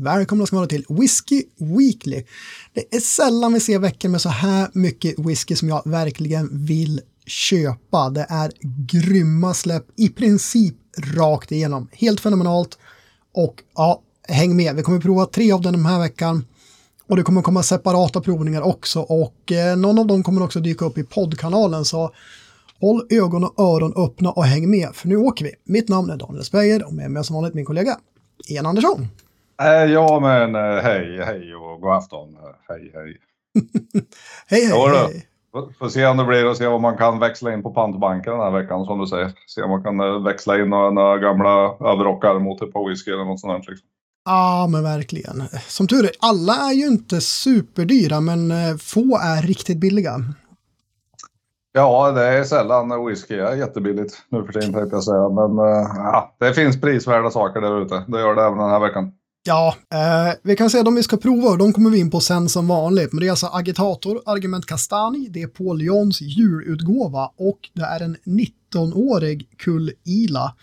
Välkomna ska ni vara till Whiskey Weekly. Det är sällan vi ser veckor med så här mycket whisky som jag verkligen vill köpa. Det är grymma släpp i princip rakt igenom. Helt fenomenalt. Och ja, häng med. Vi kommer prova tre av den den här veckan. Och det kommer komma separata provningar också och eh, någon av dem kommer också dyka upp i poddkanalen så håll ögon och öron öppna och häng med för nu åker vi. Mitt namn är Daniel Speyer och med mig som vanligt min kollega Ian Andersson. Eh, ja men eh, hej hej och god afton. Eh, hej hej. hej hej. Hej. Får- se om det blir och se om man kan växla in på pantbanken den här veckan som du säger. Se om man kan växla in några, några gamla överrockar mot ett par whisky eller något sånt där. Liksom. Ja, men verkligen. Som tur är, alla är ju inte superdyra men få är riktigt billiga. Ja, det är sällan whisky är jättebilligt nu för tiden tänkte jag säga. Men ja, det finns prisvärda saker där ute. Det gör det även den här veckan. Ja, eh, vi kan säga de vi ska prova, de kommer vi in på sen som vanligt. Men det är alltså Agitator, Argument Castani, det är Paul Jons julutgåva och det är en 19-årig Kull Ila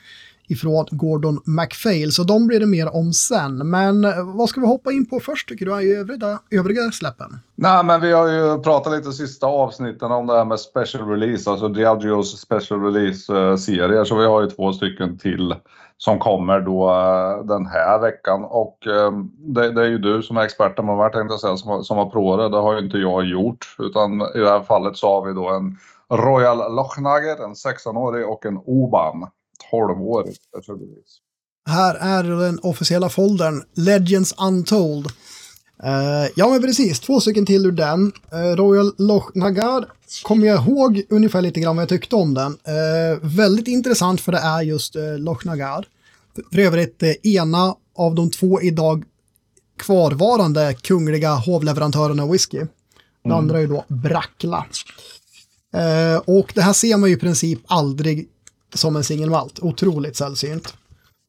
ifrån Gordon McPhail, Så de blir det mer om sen. Men eh, vad ska vi hoppa in på först tycker du i övriga, övriga släppen? Nej, men vi har ju pratat lite sista avsnitten om det här med special release, alltså Diageos special release-serier. Eh, Så vi har ju två stycken till som kommer då eh, den här veckan. Och ehm, det, det är ju du som är experten på det här tänkte jag säga, som, har- som har provat det. Det har ju inte jag gjort. Utan i det här fallet så har vi då en Royal Lochnager, en 16-årig och en Oban, 12-årig. Här är den officiella foldern Legends Untold. Eh, ja, men precis. Två stycken till ur den. Eh, Royal Loch Nagar kommer jag ihåg ungefär lite grann vad jag tyckte om den. Eh, väldigt intressant för det är just eh, Loch Nagar. För övrigt ena av de två idag kvarvarande kungliga hovleverantörerna av whisky. Den andra är då Brackla. Och det här ser man ju i princip aldrig som en singelmalt. Otroligt sällsynt.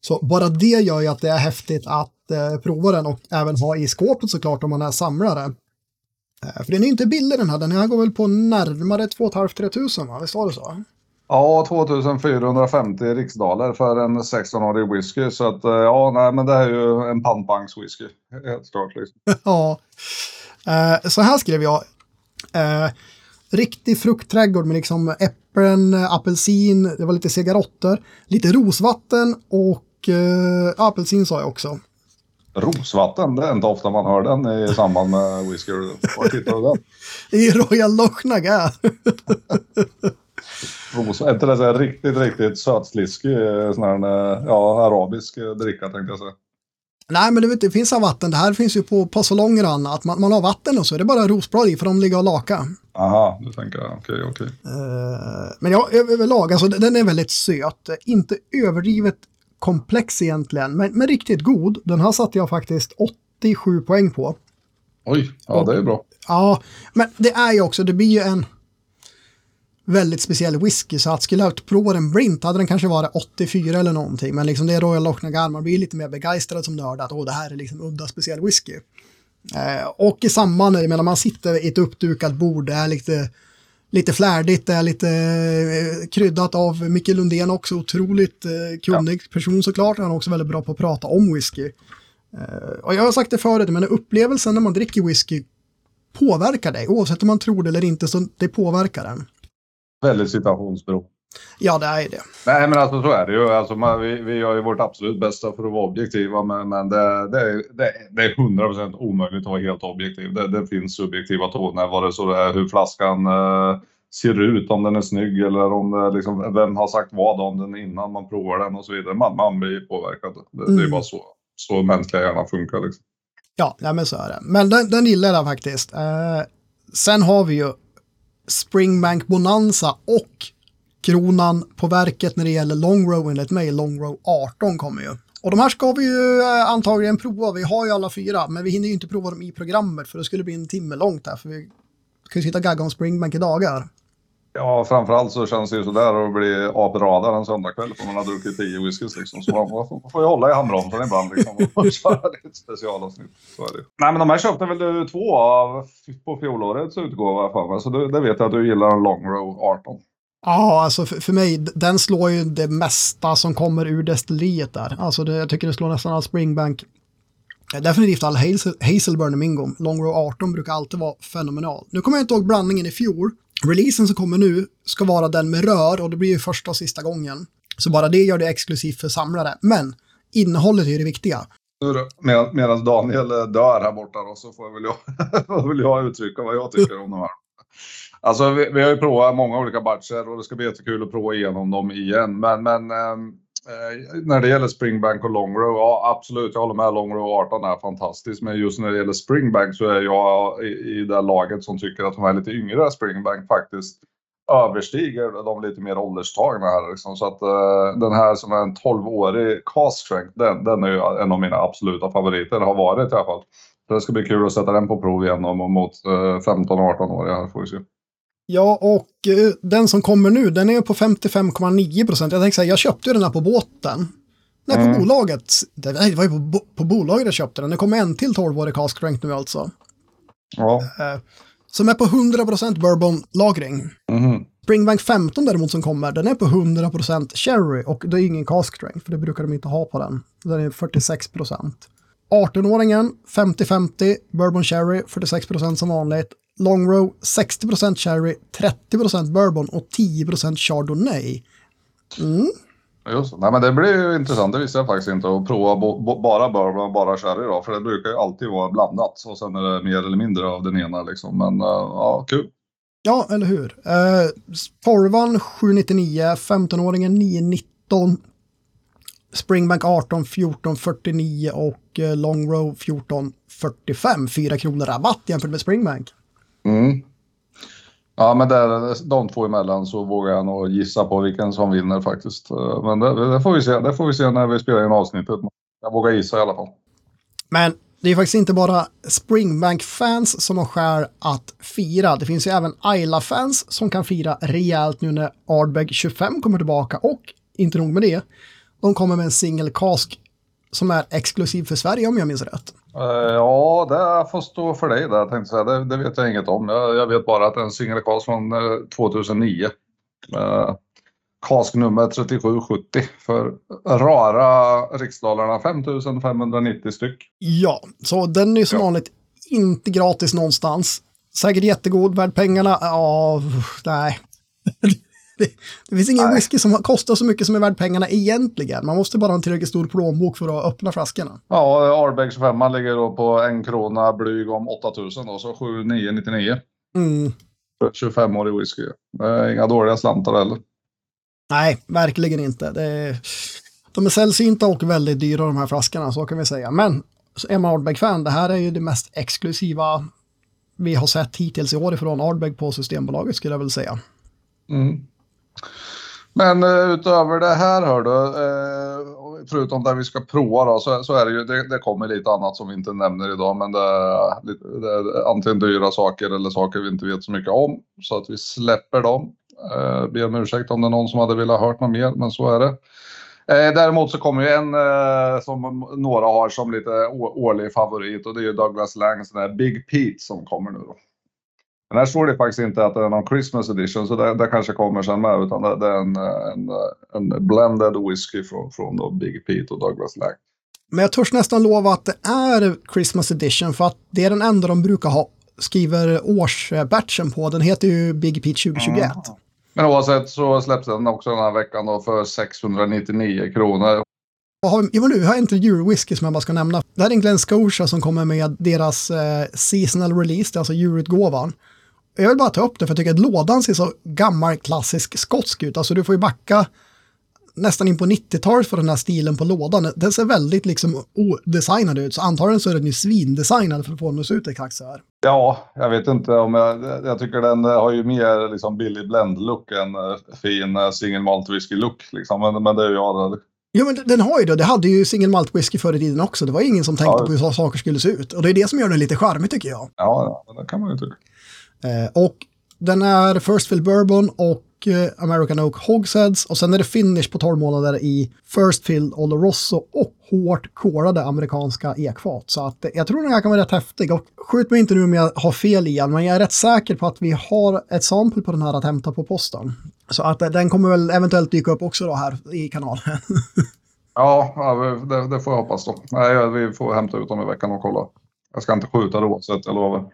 Så bara det gör ju att det är häftigt att eh, prova den och även ha i skåpet såklart om man är samlare. Eh, för den är inte billig den här, den här går väl på närmare 2 500 tusen va? Visst var det så? Ja, 2450 riksdaler för en 16-årig whisky. Så att eh, ja, nej, men det är ju en pantbankswhisky. Helt klart liksom. ja. Eh, så här skrev jag. Eh, riktig fruktträdgård med liksom äpplen, apelsin, det var lite cigaretter, lite rosvatten och eh, apelsin sa jag också. Rosvatten, det är inte ofta man hör den i samband med whisky. Var hittar du den? I Royal Loch Nagar. Ros, är inte det så riktigt, riktigt sötsliskig, eh, sån här, eh, ja, arabisk eh, dricka tänkte jag säga. Nej, men du vet, det finns av vatten. Det här finns ju på, på salonger och annat. Man, man har vatten och så är det bara rosblad i för de ligger och laka. Aha, du tänker jag. Okej, okej. Eh, men ja, överlag, alltså den är väldigt söt. Inte överdrivet komplex egentligen, men, men riktigt god. Den här satte jag faktiskt 87 poäng på. Oj, ja det är bra. Ja, men det är ju också, det blir ju en väldigt speciell whisky så att skulle jag prova den blint hade den kanske varit 84 eller någonting. Men liksom det är Royal Loch Nagar, man blir lite mer begeistrad som nörd att åh, det här är liksom udda speciell whisky. Eh, och i samband, jag menar man sitter i ett uppdukat bord, det är lite, lite flärdigt, det är lite eh, kryddat av Micke Lundén också, otroligt eh, kunnig person såklart. Han är också väldigt bra på att prata om whisky. Eh, och jag har sagt det förut, men upplevelsen när man dricker whisky påverkar dig, oavsett om man tror det eller inte, så det påverkar den. Väldigt situationsberoende. Ja, det är det. Nej men alltså så är det ju. Alltså, man, vi, vi gör ju vårt absolut bästa för att vara objektiva men, men det, det, är- det, det är 100% omöjligt att vara helt objektiv. Det, det finns subjektiva toner vare sig det är hur flaskan eh, ser ut, om den är snygg eller om det liksom, vem har sagt vad om den innan man provar den och så vidare. Man, man blir påverkad. Det, det är Mm. bara så, så mänskliga hjärnan funkar liksom. Ja, nej, men så är det. Men den, den gillar jag faktiskt. Eh, sen har vi ju Springbank Bonanza och kronan på verket när det gäller Long Row enligt mig. Long Row 18 kommer ju. Och de här ska vi ju eh, antagligen prova. Vi har ju alla fyra, men vi hinner ju inte prova dem i programmet för det skulle bli en timme långt där. För vi ska ju sitta och gagga om Springbank i dagar. Ja, framförallt så känns det ju sådär att bli avradad en söndagkväll för man har druckit tio whiskys liksom. Så man får, man får ju hålla i handbromsen ibland liksom och köra lite specialavsnitt. Så är det. Nej men de här köpte väl du två av på fjolårets utgåva för mig. Så det, det vet jag att du gillar en Long Row 18. Ja, alltså för, för mig, den slår ju det mesta som kommer ur destilleriet där. Alltså det, jag tycker det slår nästan all Springbank Definitivt all Hazel, Hazelburn i min. Long Row 18 brukar alltid vara fenomenal. Nu kommer jag inte ihåg blandningen i fjol. Releasen som kommer nu ska vara den med rör och det blir ju första och sista gången. Så bara det gör det exklusivt för samlare. Men innehållet är det viktiga. Med, medan Daniel eh, dör här borta då, så får väl jag, vill jag uttrycka vad jag tycker om de här. Alltså vi, vi, har ju provat många olika batcher och det ska bli jättekul att prova igenom dem igen. Men, men ehm, eh, när det gäller Springbank och Longrow, ja absolut, jag håller med. Longrow 18 är fantastisk. Men just när det gäller Springbank så är jag i, i det laget som tycker att de här lite yngre Springbank faktiskt överstiger de lite mer ålderstagna här. Liksom. Så att eh, den här som är en 12-årig cast strength, den, den är ju en av mina absoluta favoriter. Har varit i alla fall. Det ska bli kul att sätta den på prov igen mot uh, 15-18-åriga här får vi se. Ja, och uh, den som kommer nu, den är på 55,9 procent. Jag tänkte säga, jag köpte ju den här på båten. Nej, på mm. bolaget. Det var ju på, på bolaget jag köpte den. Det kommer en till 12-årig cast strength nu alltså. Ja. Uh, som är på 100% bourbonlagring. Mm. Springbank 15 däremot som kommer, den är på 100% cherry och det är ingen cask strength, för det brukar de inte ha på den. Den är 46%. 18-åringen 50-50, bourbon cherry 46% som vanligt. Long row 60% cherry, 30% bourbon och 10% chardonnay. Mm. Just Nej, men det blir ju intressant. Det visste jag faktiskt inte. Att prova bara bourbon och bara sherry då. För det brukar ju alltid vara blandat. Och sen är det mer eller mindre av den ena liksom. Men uh, ja, kul. Ja, eller hur. Uh, Torvan 799, 15-åringen 919. Springbank 18, 14, 49 och uh, Long Row 14, 45. 4 kronor rabatt jämfört med Springbank. Mm. Ja, men där, de två emellan så vågar jag nog gissa på vilken som vinner faktiskt. Eh, men det, det, får vi se. Det får vi se när vi spelar in avsnittet. Jag vågar gissa i alla fall. Men det är faktiskt inte bara Springbank-fans som har skäl att fira. Det finns ju även Ayla-fans som kan fira rejält nu när Ardbeg 25 kommer tillbaka. Och inte nog med det, de kommer med en single cask som är exklusiv för Sverige om jag minns rätt. Uh, ja, det får stå för dig där tänkte jag säga. Det, det vet jag inget om. Jag, jag vet bara att det är en singelcast från uh, 2009. Uh, Kask nummer 3770 för rara riksdalarna 5590 styck. Ja, så den är som ja. vanligt inte gratis någonstans. Säkert jättegod, värd pengarna. Ja, nej. Det, det, finns ingen Nej. whisky som kostar så mycket som är värd pengarna egentligen. Man måste bara ha en tillräckligt stor plånbok för att öppna flaskorna. Ja, Ardbeg 25 ligger då på en krona blyg om 8000 då, så 7999. Mm. 25-årig whisky. Det är inga dåliga slantar heller. Nej, verkligen inte. Är, de är sällsynta och väldigt dyra de här flaskorna, så kan vi säga. Men är man Ardbeg-fan, det här är ju det mest exklusiva vi har sett hittills i år ifrån Ardbeg på Systembolaget skulle jag väl säga. Mm. Men uh, utöver det här hör du, uh, förutom det vi ska prova då, så, så är det ju, det, det, kommer lite annat som vi inte nämner idag, men det är, det är antingen dyra saker eller saker vi inte vet så mycket om. Så att vi släpper dem. Eh, uh, ber om ursäkt om det är någon som hade velat hört något mer, men så är det. Eh, däremot så kommer ju en eh, som några har som lite årlig favorit och det är ju Douglas Langs den här Big Pete som kommer nu då. Men här står det faktiskt inte att det är någon Christmas edition, så det, det kanske kommer sen med. Utan det, det är en, en, en, blended whisky från, från då Big Pete och Douglas Lang. Men jag törs nästan lova att det är Christmas edition, för att det är den enda de brukar ha, skriver årsbatchen på. Den heter ju Big Pete 2021. Mm. Men oavsett så släpps den också den här veckan då för 699 kronor. Har, ja, men nu har jag inte Eurowhisky som jag bara ska nämna. Det här är en Glen Scotia som kommer med deras eh, seasonal release, alltså Eurutgåvan. Jag vill bara ta upp det för jag tycker att lådan ser så gammal klassisk skotsk ut. Alltså du får ju backa nästan in på 90-talet för den här stilen på lådan. Den ser väldigt liksom odesignad ut, så antagligen så är den ju svindesignad för att få den att se ut exakt så här. Ja, jag vet inte om jag... Jag tycker den har ju mer liksom billig blend-look än uh, fin uh, single malt whisky-look. Liksom. Men, men det är ju jag. Jo, men den har ju det. Det hade ju single malt whisky förr i tiden också. Det var ingen som tänkte ja, på hur saker skulle se ut. Och det är det som gör den lite charmig tycker jag. Ja, ja det kan man ju tycka. Eh, och den är First Fill Bourbon och eh, American Oak Hogsheads och sen är det finish på 12 månader i First Fill Oloroso och hårt korade amerikanska ekfat. Så att eh, jag tror den här kan vara rätt häftig och skjut mig inte nu om jag har fel igen, men jag är rätt säker på att vi har ett sample på den här att hämta på posten. Så att den kommer väl eventuellt dyka upp också då här i kanalen. Ja, det, det, får jag hoppas då. Nej, vi får hämta ut dem i veckan och kolla. Jag ska inte skjuta det oavsett, jag lovar.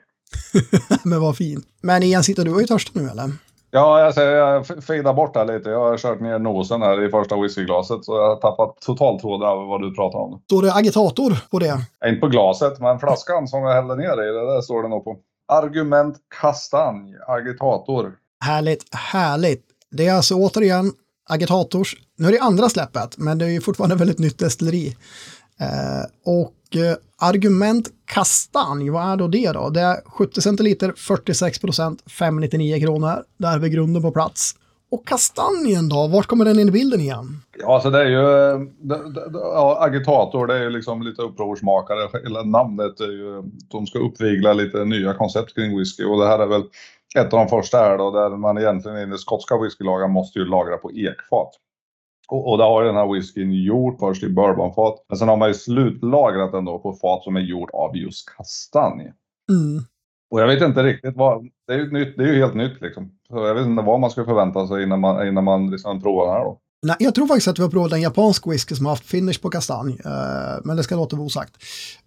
Men vad fint. Men Ian, sitter du och är törstig nu eller? Ja, jag, säger, jag fejdar bort här lite. Jag har kört ner nosen här i första whiskyglaset så jag har tappat totalt tråden över vad du pratar om. Står det agitator på det? Inte på glaset, men flaskan som jag hällde ner i, det där står det nog på. Argument kastanj, agitator. Härligt, härligt. Det är alltså återigen agitators, nu är det andra släppet, men det är ju fortfarande väldigt nytt destilleri. Eh, och eh, argument kastanj, vad är då det då? Det är 70 centiliter, 46 procent, 599 kronor. Där är vi grunden på plats. Och kastanjen då, vart kommer den in i bilden igen? Ja, så det är ju eh, det, det, ja, agitator, det är ju liksom lite upprorsmakare. Hela namnet är ju, de ska uppvigla lite nya koncept kring whisky och det här är väl ett av de första här då, där man egentligen i den skotska whiskylagen måste ju lagra på ekfat. Och, och det har den här whiskyn gjort först i bourbonfat. Men sen har man ju slutlagrat den då på fat som är gjort av just kastanj. Mm. Och jag vet inte riktigt vad, det är ju, nytt, det är ju helt nytt liksom. Så jag vet inte vad man ska förvänta sig innan man, innan man liksom provar den här då. Nej, jag tror faktiskt att vi har provat en japansk whisky som har haft finish på kastanj, uh, men det ska låta vara osagt.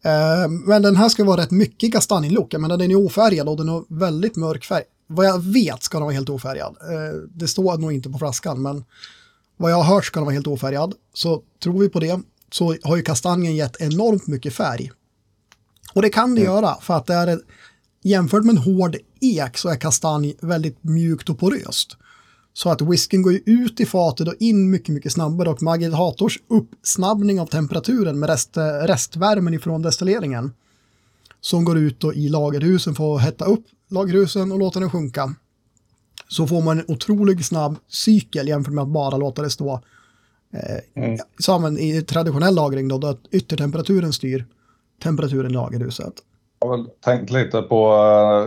Uh, men den här ska vara rätt mycket kastanjlook, men den är ofärgad och den har väldigt mörk färg. Vad jag vet ska den vara helt ofärgad. Uh, det står nog inte på flaskan, men vad jag har hört ska den vara helt ofärgad. Så tror vi på det så har ju kastanjen gett enormt mycket färg. Och det kan det mm. göra för att det är jämfört med en hård ek så är kastanj väldigt mjukt och poröst. Så att whiskyn går ju ut i fatet och in mycket, mycket snabbare och magitators uppsnabbning av temperaturen med rest, restvärmen ifrån destilleringen som går ut i lagerhusen för att hetta upp lagerhusen och låta den sjunka så får man en otroligt snabb cykel jämfört med att bara låta det stå eh, mm. i traditionell lagring då, då yttertemperaturen styr temperaturen i lagerhuset. Jag har väl tänkt lite på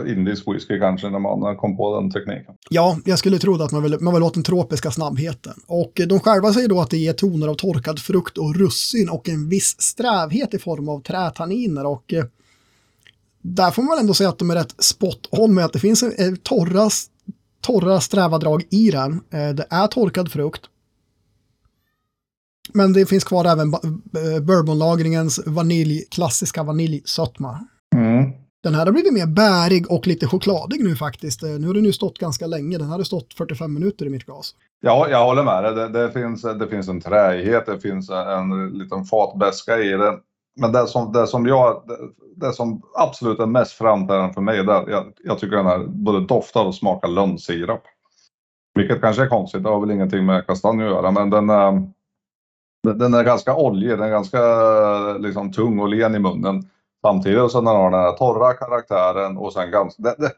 uh, indisk whisky kanske när man kom på den tekniken. Ja, jag skulle tro att man vill, man vill åt den tropiska snabbheten. Och de själva säger då att det ger toner av torkad frukt och russin och en viss strävhet i form av trätanniner. Och eh, där får man ändå säga att de är rätt spot on med att det finns en, torra torra sträva drag i den. Eh, det är torkad frukt. Men det finns kvar även eh, bourbonlagringens vanilj, klassiska vaniljsötma. Mm. Den här har blivit mer bärig och lite chokladig nu faktiskt. Eh, nu har den ju stått ganska länge. Den hade stått 45 minuter i mitt glas. Ja, jag håller med dig. Det, det, finns, det finns en träighet, det finns en liten fatbäska i den men det som, det som jag, det, det som absolut är mest framträdande för mig, är jag, jag tycker den här både doftar och smakar lönnsirap. Vilket kanske är konstigt, det har väl ingenting med kastanj att göra, men den, eh, är, den är ganska oljig, den är ganska eh, liksom, tung och len i munnen. Samtidigt som den har den här torra karaktären och sen ganska... Det, det,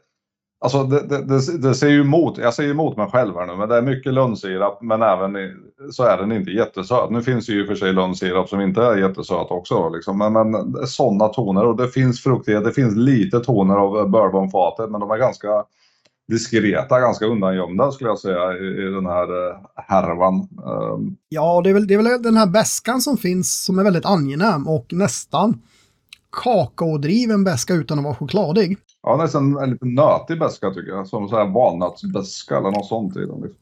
Alltså det, det, det, det ser ju emot, jag ser emot mig själv här nu, men det är mycket lönnsirap men även i, så är den inte jättesöt. Nu finns det ju för sig lönnsirap som inte är jättesöt också. Liksom. Men, men sådana toner och det finns fruktighet, det finns lite toner av bourbonfatet men de är ganska diskreta, ganska undangömda skulle jag säga i, i den här eh, härvan. Ehm. Ja, det är, väl, det är väl den här bäskan som finns som är väldigt angenäm och nästan kakaodriven bäska utan att vara chokladig. Ja, nästan en lite nötig beska tycker jag. Som så här valnötsbeska eller något sånt i den. Liksom.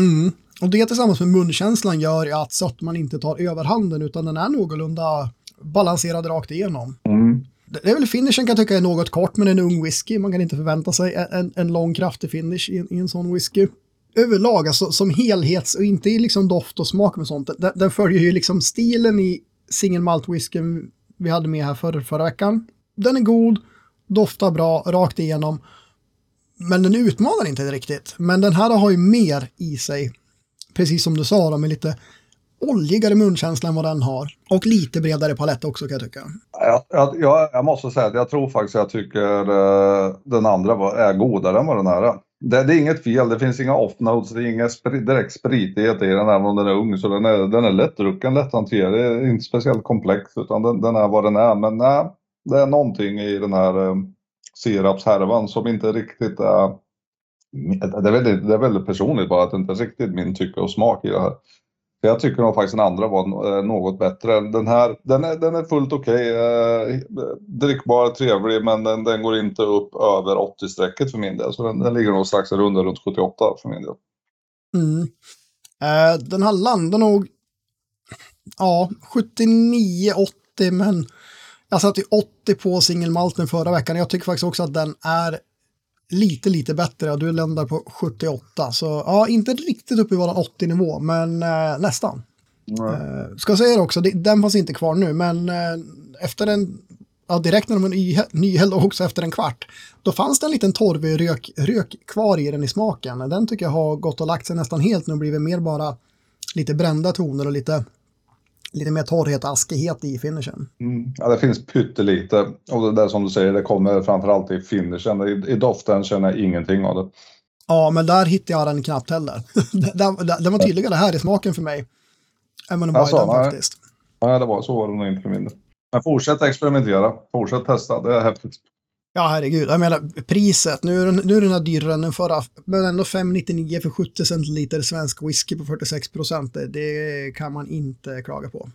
Mm. Och det tillsammans med munkänslan gör att sötman inte tar överhanden utan den är någorlunda balanserad rakt igenom. Mm. Det är väl finishen kan jag tycka är något kort men en ung whisky. Man kan inte förvänta sig en, en lång kraftig finish i, i en sån whisky. Överlag, alltså som helhets och inte i liksom doft och smak med sånt. Den, den följer ju liksom stilen i single malt whisky vi hade med här förra, förra veckan. Den är god, doftar bra rakt igenom. Men den utmanar inte riktigt. Men den här har ju mer i sig. Precis som du sa, då, med lite oljigare munkänsla än vad den har. Och lite bredare palett också kan jag tycka. Jag, jag, jag måste säga att jag tror faktiskt att jag tycker eh, den andra var, är godare än vad den här är. Det, det, är inget fel, det finns inga off-notes, det är ingen spri, direkt spritighet i den även om den är ung. Så den är, den är lättdrucken, lätthanterlig, inte speciellt komplex utan den, den, är vad den är. Men nej, det är någonting i den här eh, sirapshärvan som inte riktigt är... Det är, väldigt, det är väldigt personligt bara att det inte är riktigt min tycke och smak i det här. Jag tycker nog faktiskt den andra var eh, något bättre. Den här, den är, den är fullt okej. Okay. Eh, drickbar, trevlig, men den, den går inte upp över 80-strecket för min del. Så den, den ligger nog strax under runt 78 för min del. Mm. Eh, den här landar nog ja, 79-80 men jag satte 80 på singelmalten förra veckan. Jag tycker faktiskt också att den är lite, lite bättre du landar på 78. Så ja, inte riktigt uppe i våran 80-nivå, men eh, nästan. Mm. ska säga det också, det, den fanns inte kvar nu, men eh, efter en, ja direkt när de var ny, nyhällda också efter en kvart, då fanns det en liten torvig rök, rök kvar i den i smaken. Den tycker jag har gått och lagt sig nästan helt nu och blivit mer bara lite brända toner och lite lite mer torrhet, askighet i finishen. Mm. Ja, det finns pyttelite och det där som du säger, det kommer framförallt i finishen. I, i doften känner jag ingenting av det. Ja, men där hittar jag den knappt heller. den, var tydligare här i smaken för mig. Än vad den var i den nej. faktiskt. Nej, det var så var det nog inte för min Men fortsätt experimentera, fortsätt testa, det är häftigt. Ja, herregud. Jag menar priset. Nu är den, nu är den här dyrare än den förra. Men ändå 5,99 för 70 centiliter svensk whisky på 46 procent. Det kan man inte klaga på.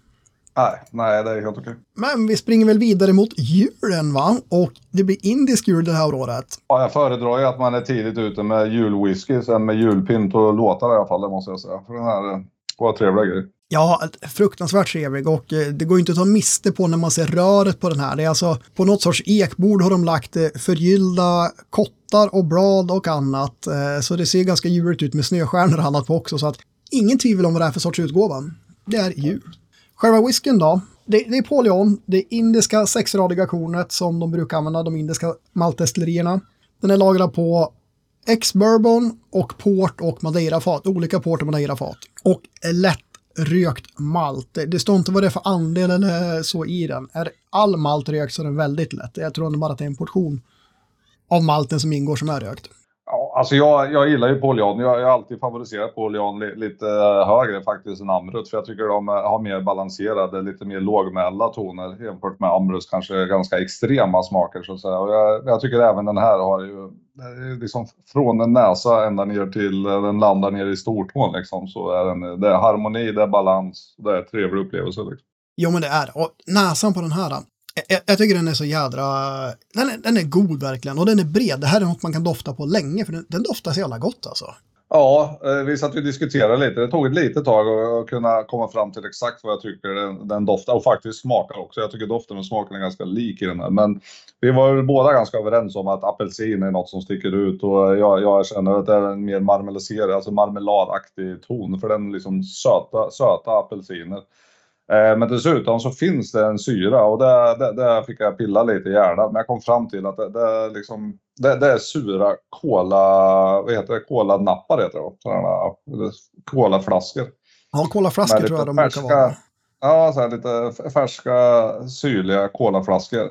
Nej, nej, det är helt okej. Men vi springer väl vidare mot julen va? Och det blir indisk jul det här året. Ja, jag föredrar ju att man är tidigt ute med julwhisky sen med julpynt och låtar i alla fall, det måste jag säga. För den här var trevliga grejer. Ja, fruktansvärt trevlig och eh, det går inte att ta miste på när man ser röret på den här. Det är alltså på något sorts ekbord har de lagt eh, förgyllda kottar och blad och annat. Eh, så det ser ganska ljuvligt ut med snöstjärnor och annat på också. Så att ingen tvivel om vad det är för sorts utgåva. Det är djur. Själva whiskyn då? Det, det är Polion, det indiska sexradiga kornet som de brukar använda, de indiska maltdestillerierna. Den är lagrad på ex-bourbon och port och madeirafat, olika port och madeirafat. Och lätt rökt malt. Det står inte vad det är för andel eller så i den. Är all malt rökt så är den väldigt lätt. Jag tror bara att det är en portion av malten som ingår som är rökt. Alltså jag, jag gillar ju Paul Jag, jag har alltid favoriserat Polian li, lite eh, högre faktiskt än Amrut. För jag tycker de eh, har mer balanserade, lite mer lågmälda toner jämfört med Amruts kanske ganska extrema smaker så att säga. Och jag, jag tycker även den här har ju liksom från en näsa ända ner till eh, den landar ner i stortån liksom. Så är den, det är harmoni, det är balans, det är trevlig upplevelse. Liksom. Jo men det är det. Och näsan på den här jag, jag, tycker den är så jädra... Den är, den är god verkligen och den är bred. Det här är något man kan dofta på länge för den, den doftar så jävla gott alltså. Ja, eh, vi satt och diskuterade lite. Det tog ett litet tag att kunna komma fram till exakt vad jag tycker den, den doftar och faktiskt smakar också. Jag tycker doften och smaken är ganska lik i den här. Men vi var båda ganska överens om att apelsin är något som sticker ut och jag, jag känner att det är en mer marmeliserad, alltså marmeladaktig ton för den liksom söta, söta apelsiner. Eh, men dessutom så finns det en syra och där, fick jag pilla lite i hjärnan. Men jag kom fram till att det, det, liksom, det, det är sura kola, vad heter det, kolanappar heter det Sådana kolaflaskor. Ja, kolaflaskor tror jag de brukar vara. Ja, så lite färska syrliga kolaflaskor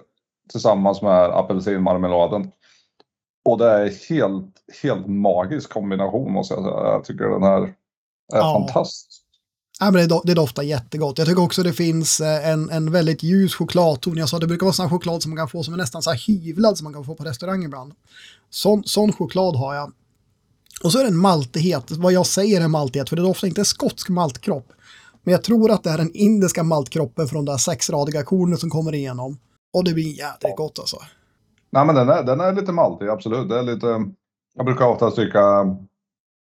tillsammans med apelsinmarmeladen. Och det är helt, helt magisk kombination måste jag säga. Jag tycker den här är ja. fantastisk. Ja, men det, det doftar jättegott. Jag tycker också det finns eh, en, en väldigt ljus chokladton. Jag sa det brukar vara sån choklad som man kan få som är nästan så här hyvlad som man kan få på restaurang ibland. Sån, sån choklad har jag. Och så är det en maltighet, vad jag säger är maltighet, för det doftar inte skotsk maltkropp. Men jag tror att det är den indiska maltkroppen från det där sexradiga kornet som kommer igenom. Och det blir jädrigt gott alltså. Nej men den är, den är lite maltig, absolut. Det är lite, jag brukar ofta tycka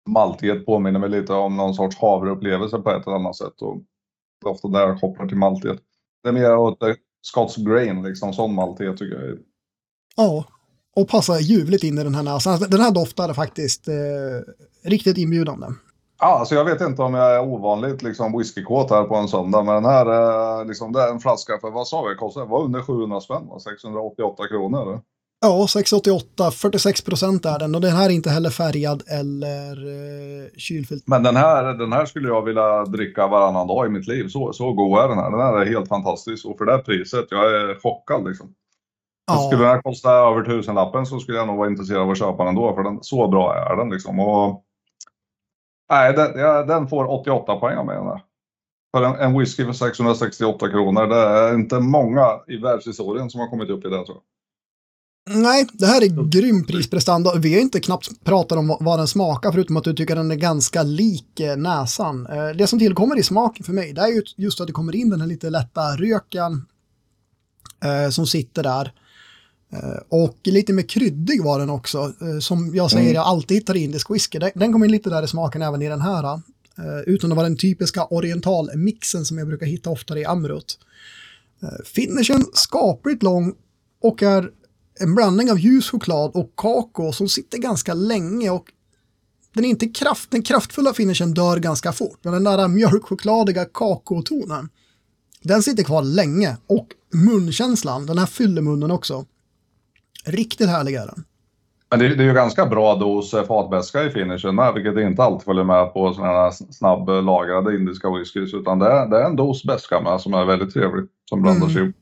maltighet påminner mig lite om någon sorts havreupplevelse på ett eller annat sätt. Och det är ofta där jag kopplar till maltighet. Det är mer åt Scots grain, liksom sån maltighet tycker jag. Ja, och passar ljuvligt in i den här näsan. Den här doftar faktiskt eh, riktigt inbjudande. Ja, alltså jag vet inte om jag är ovanligt liksom whiskykåt här på en söndag, men den här eh, liksom, det är en flaska för vad sa vi, kostade? Var under 700 spänn, 688 kronor. Ja, 688, 46 procent är den och den här är inte heller färgad eller eh, kylfylld. Men den här, den här skulle jag vilja dricka varannan dag i mitt liv. Så, så god är den här. Den här är helt fantastisk och för det priset, jag är chockad liksom. Ja. Skulle den här kosta över tusenlappen så skulle jag nog vara intresserad av att köpa den då, för den, så bra är den liksom. Och, nej, den, ja, den får 88 poäng av mig den här. För en, en whisky för 668 kronor, det är inte många i världshistorien som har kommit upp i det tror jag. Nej, det här är mm. grym prisprestanda. Vi har inte knappt pratat om vad den smakar förutom att du tycker den är ganska lik eh, näsan. Eh, det som tillkommer i smaken för mig det är just att det kommer in den här lite lätta röken eh, som sitter där. Och lite mer kryddig var den också. Som jag säger, mm. jag alltid hittar indisk whisky. Den kom in lite där i smaken även i den här. Utan att vara den typiska orientalmixen som jag brukar hitta oftare i Amrut. Finishen skapligt lång och är en blandning av ljus choklad och kakao som sitter ganska länge och den är inte kraft, den kraftfulla finishen dör ganska fort, men den där mjölkchokladiga kakaotonen, den sitter kvar länge och munkänslan, den här fyller munnen också. Riktigt härlig är den. Men det, det är ju ganska bra dos fatbäska i finishen med, vilket inte alltid följer med på sådana här snabblagrade indiska whiskys, utan det är, det är en dos beska med som är väldigt trevlig, som blandar sig mm.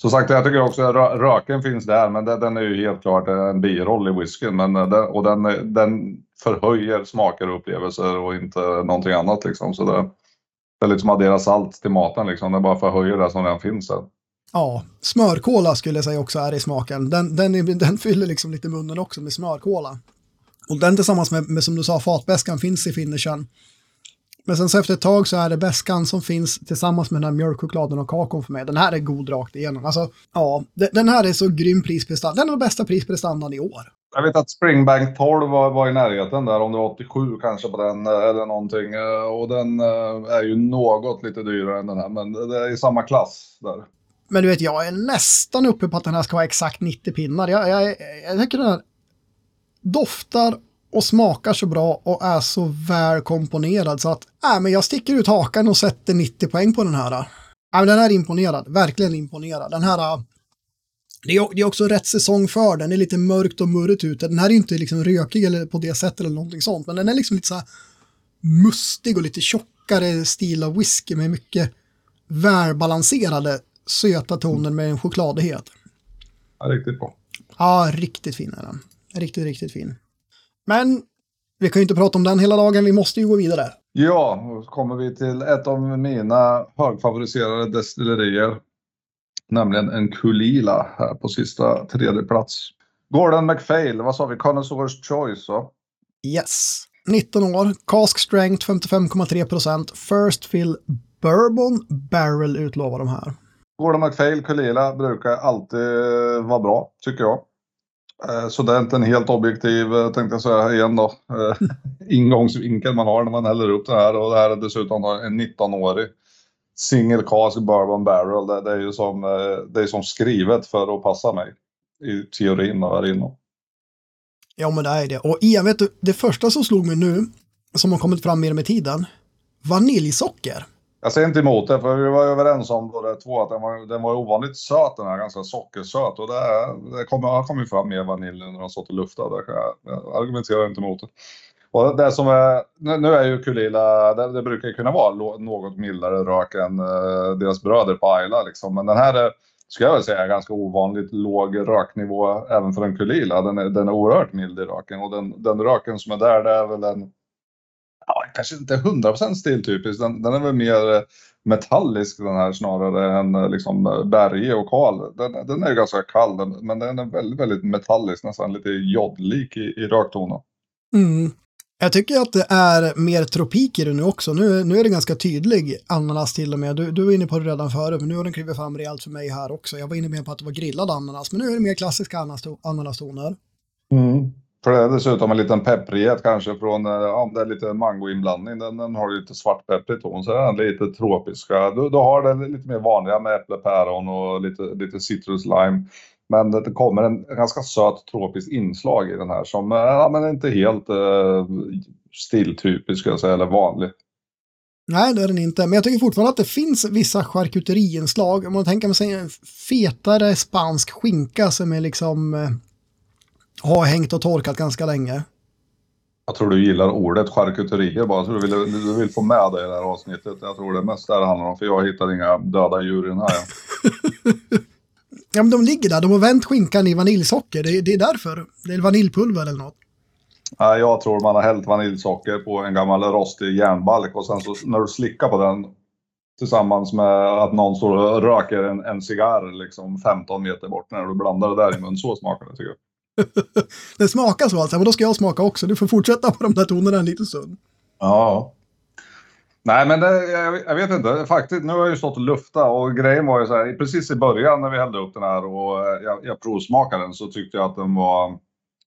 Som sagt, jag tycker också att röken finns där, men den är ju helt klart en biroll i whiskyn. Men eh, den, och den, eh, den förhöjer smaker och upplevelser och inte någonting annat liksom. Så det, det är lite som att addera salt till maten liksom. den bara förhöjer det som redan finns där. Ja, smörkola skulle jag säga också är i smaken. Den, den, är, den fyller liksom lite munnen också med smörkola. Och den tillsammans med, med som du sa, fatbäskan finns i finishen. Men sen så efter ett tag så är det bäskan som finns tillsammans med den här mjölkchokladen och kakon för mig. Den här är god rakt igenom. Alltså, ja, den här är så grym prisprestanda. Den är den bästa prisprestandan i år. Jag vet att Springbank 12 var, var i närheten där, om det var 87 kanske på den eh, eller någonting. Eh, och den eh, är ju något lite dyrare än den här, men det är i samma klass där. Men du vet, jag är nästan uppe på att den här ska vara exakt 90 pinnar. Jag, jag, jag tycker den här doftar och smakar så bra och är så väl komponerad så att äh, men jag sticker ut hakan och sätter 90 poäng på den här. Äh, men den är imponerad, verkligen imponerad. Den här, äh, det är, det är också rätt säsong för den, det är lite mörkt och murrigt ute. Den här är inte liksom rökig eller på det sättet eller någonting sånt, men den är liksom lite så här mustig och lite tjockare stil av whisky med mycket välbalanserade söta toner med en chokladighet. Ja, riktigt bra. Ja, riktigt fin är den. Riktigt, riktigt fin. Men vi kan ju inte prata om den hela dagen, vi måste ju gå vidare. Ja, då kommer vi till ett av mina högfavoriserade destillerier. Nämligen en Kulila här på sista tredje plats. Gordon McPhail, vad sa vi? Connoisseurs Choice va? Yes. 19 år, cask strength 55,3 procent, first fill bourbon barrel utlovar de här. Gordon McPhail Kulila brukar alltid vara bra, tycker jag. Eh, så det är inte en helt objektiv, eh, tänkte jag säga igen då, eh, ingångsvinkel man har när man häller upp det här. Och det här är dessutom en 19-årig single cask bourbon barrel. Det, det, är ju som, det är som skrivet för att passa mig i teorin och här inne. Ja, men det är det. Och Ian, vet du, det första som slog mig nu, som har kommit fram mer med tiden, vaniljsocker. Jag säger inte emot det, för vi var överens om båda två att den var, den var ovanligt söt, den här ganska sockersöt. Och det, det kommer, ju kommit fram mer vanilj när de stått och luftat. Jag, jag argumenterar inte emot det. Och det som är, nu är ju Kulila, det, det brukar kunna vara något mildare rök än uh, deras bröder på Ayla liksom. Men den här är, skulle jag väl säga, ganska ovanligt låg röknivå även för en Kulila. Den är, den är oerhört mild i röken och den, den röken som är där, det är väl en kanske inte 100% stiltypisk. Den, den är väl mer eh, metallisk den här snarare än eh, liksom eh, bergig och kal. Den, den är ganska kall men den är väldigt, väldigt metallisk, nästan lite jodlik i, i röktonen. Mm. Jag tycker att det är mer tropik i det nu också. Nu, nu är det ganska tydlig ananas till och med. Du, du var inne på det redan förut, men nu har den klivit fram rejält för mig här också. Jag var inne med på att det var grillad ananas, men nu är det mer klassiska ananastoner. Mm. För det är dessutom en liten pepprighet kanske från, eh, ja, det är lite mangoinblandning, den, den har lite svartpepprig ton, så är den lite tropiska. Du, du har den lite mer vanliga med äpple, päron och lite, lite citrus lime. Men det kommer en ganska söt tropisk inslag i den här som eh, ja, men inte helt eh, stiltypisk skulle jag säga, eller vanlig. Nej, det är den inte. Men jag tycker fortfarande att det finns vissa charkuteriinslag. Om man tänker sig en fetare spansk skinka som är liksom eh, har hängt och torkat ganska länge. Jag tror du gillar ordet charkuterier bara, så du vill, du vill få med det i det här avsnittet. Jag tror det är mest det det handlar om, för jag hittar inga döda djur i den här. ja, men de ligger där, de har vänt skinkan i vaniljsocker, det, det är därför. Det är vaniljpulver eller något. Nej, jag tror man har hällt vaniljsocker på en gammal rostig järnbalk och sen så när du slickar på den tillsammans med att någon står och röker en, en cigarr liksom 15 meter bort när du blandar det där i mun. Så smakar det tycker jag. det smakar så alltså, men då ska jag smaka också. Du får fortsätta på de där tonerna en liten stund. Ja. Nej, men det, jag, jag, vet inte. Faktiskt, nu har jag ju stått och luftat och grejen var ju så här, precis i början när vi hällde upp den här och eh, jag, jag provsmakade den så tyckte jag att den var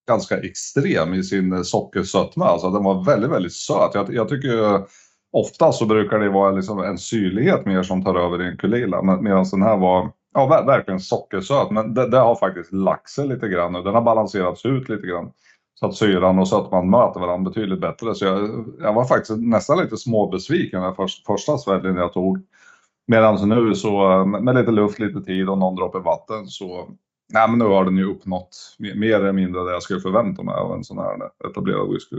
ganska extrem i sin sockersötma. Alltså den var väldigt, väldigt söt. Jag, jag tycker ofta så brukar det vara liksom en syrlighet mer som tar över i en Kulila. Medan den här var ja, verkligen sockersöt. Men det, det har faktiskt sig lite grann nu. Den har balanserats ut lite grann. Så att syran och sötman möter varandra betydligt bättre. Så jag, jag var faktiskt nästan lite småbesviken den för, första sväljen jag tog. Medan nu så med lite luft, lite tid och någon droppe vatten så Nej, men nu har den ju uppnått mer eller mindre det jag skulle förvänta mig av en sån här etablerad whisky.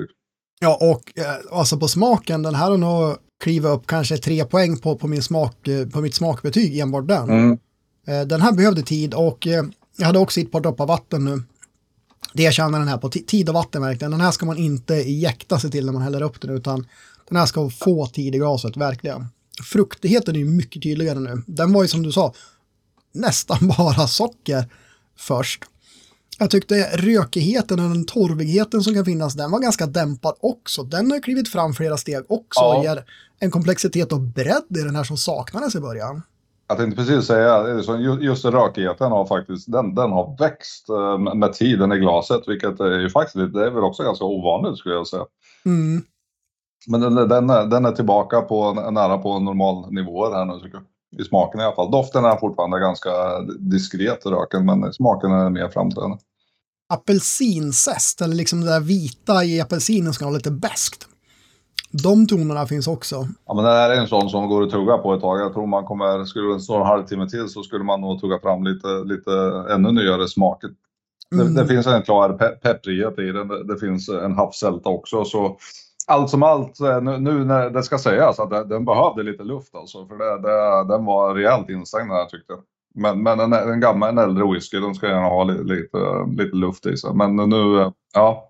Ja, och eh, alltså på smaken, den här har nog klivit upp kanske tre poäng på, på, min smak, eh, på mitt smakbetyg enbart den. Mm. Eh, den här behövde tid och jag hade också ett par droppar vatten nu. Det jag känner den här på, tid och vatten verkligen. Den här ska man inte jäkta sig till när man häller upp den utan den här ska få tid i glaset, verkligen. Fruktigheten är ju mycket tydligare nu. Den var ju som du sa, nästan bara socker först. Jag tyckte rökigheten och den torvigheten som kan finnas, den var ganska dämpad också. Den har klivit fram flera steg också och ger en komplexitet och bredd i den här som saknades i början. Jag tänkte precis säga, just rökigheten har faktiskt, den, den har växt eh, med tiden i glaset, vilket är ju faktiskt, det är väl också ganska ovanligt skulle jag säga. Mm. Men den, den, är, den är tillbaka på nära på normal nivåer här nu tycker jag i smaken i alla fall. Doften är fortfarande ganska diskret röken men smaken är mer framträdande. Apelsinzest, eller liksom det där vita i apelsinen ska vara lite bäst. De tonerna finns också. Ja, men det här är en sån som går att tugga på ett tag. Jag tror man kommer, skulle det stå en halvtimme till så skulle man nog tugga fram lite, lite ännu nyare smaker. Mm. Det, det, finns en klar pe pepprighet i den. Det, det finns en havssälta också. Så allt som allt, nu, nu, när det ska sägas att den, den behövde lite luft alltså. För det, det, den var rejält instängd den här tyckte jag. Men, men en, en gammal, en äldre whisky, den ska gärna ha lite, lite, lite luft i sig. Men nu, ja,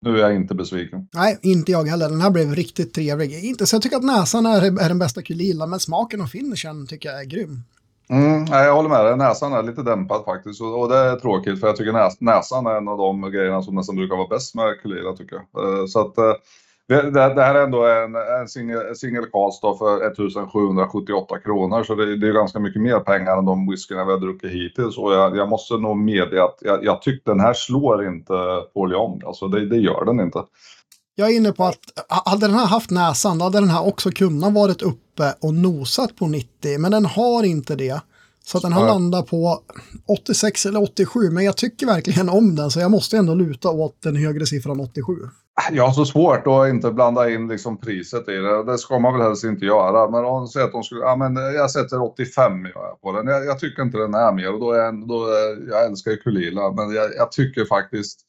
nu är jag inte besviken. Nej, inte jag heller. Den här blev riktigt trevlig. Inte så jag tycker att näsan är, är den bästa Kulila, men smaken och finishen tycker jag är grym. Mm, jag håller med dig. Näsan är lite dämpad faktiskt och, det är tråkigt för jag tycker näs, näsan är en av de grejerna som nästan brukar vara bäst med Kulila tycker jag. Eh, så att eh, det, det, det, här är ändå en, en singel, single cast för 1778 kronor så det, det, är ganska mycket mer pengar än de whiskyna vi har druckit hittills. Och jag, jag måste nog medge att jag, jag tyckte den här slår inte Paul Young. Alltså det, det gör den inte. Jag är inne på att hade den här haft näsan då hade den här också kunnat varit uppe och nosat på 90 men den har inte det. Så att den har landat på 86 eller 87 men jag tycker verkligen om den så jag måste ändå luta åt den högre siffran 87. Jag har så svårt att inte blanda in liksom priset i det. Det ska man väl helst inte göra. Men om säger att de skulle, ja men jag sätter 85 på den. Jag, jag tycker inte den är mer och då är, då är jag älskar ju Kulila men jag, jag, tycker faktiskt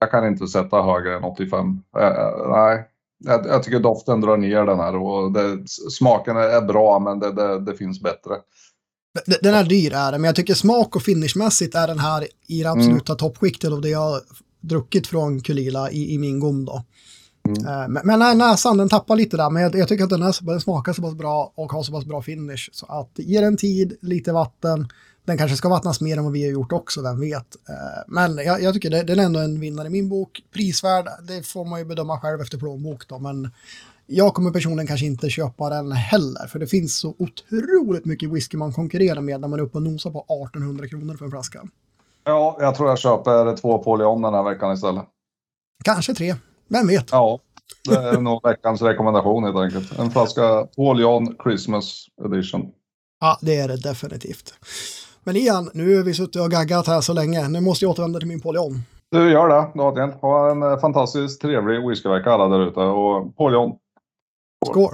jag kan inte sätta högre än 85. Äh, eh, nej, jag, jag, tycker doften drar ner den här och det, smaken är bra men det, det, det finns bättre. Den är dyr är det, men jag tycker smak och finishmässigt är den här i det absoluta mm. toppskiktet av det jag druckit från Kulila i, i min gom då. Mm. Eh, men, men näsan den tappar lite där, men jag, jag tycker att den, är, den smakar så pass bra och har så pass bra finish. Så att ge den tid, lite vatten, den kanske ska vattnas mer än vad vi har gjort också, vem vet. Eh, men jag, jag tycker det, den är ändå en vinnare i min bok. Prisvärd, det får man ju bedöma själv efter plånbok då, men jag kommer personligen kanske inte köpa den heller, för det finns så otroligt mycket whisky man konkurrerar med när man är uppe och nosar på 1800 kronor för en flaska. Ja, jag tror jag köper två Polion den här veckan istället. Kanske tre, vem vet? Ja, det är nog veckans rekommendation helt enkelt. En flaska Polion Christmas Edition. Ja, det är det definitivt. Men Ian, nu har vi suttit och gaggat här så länge. Nu måste jag återvända till min Polion. Du gör det, Daniel. Ha en eh, fantastiskt trevlig whiskyvecka alla där ute och Polion. Skål!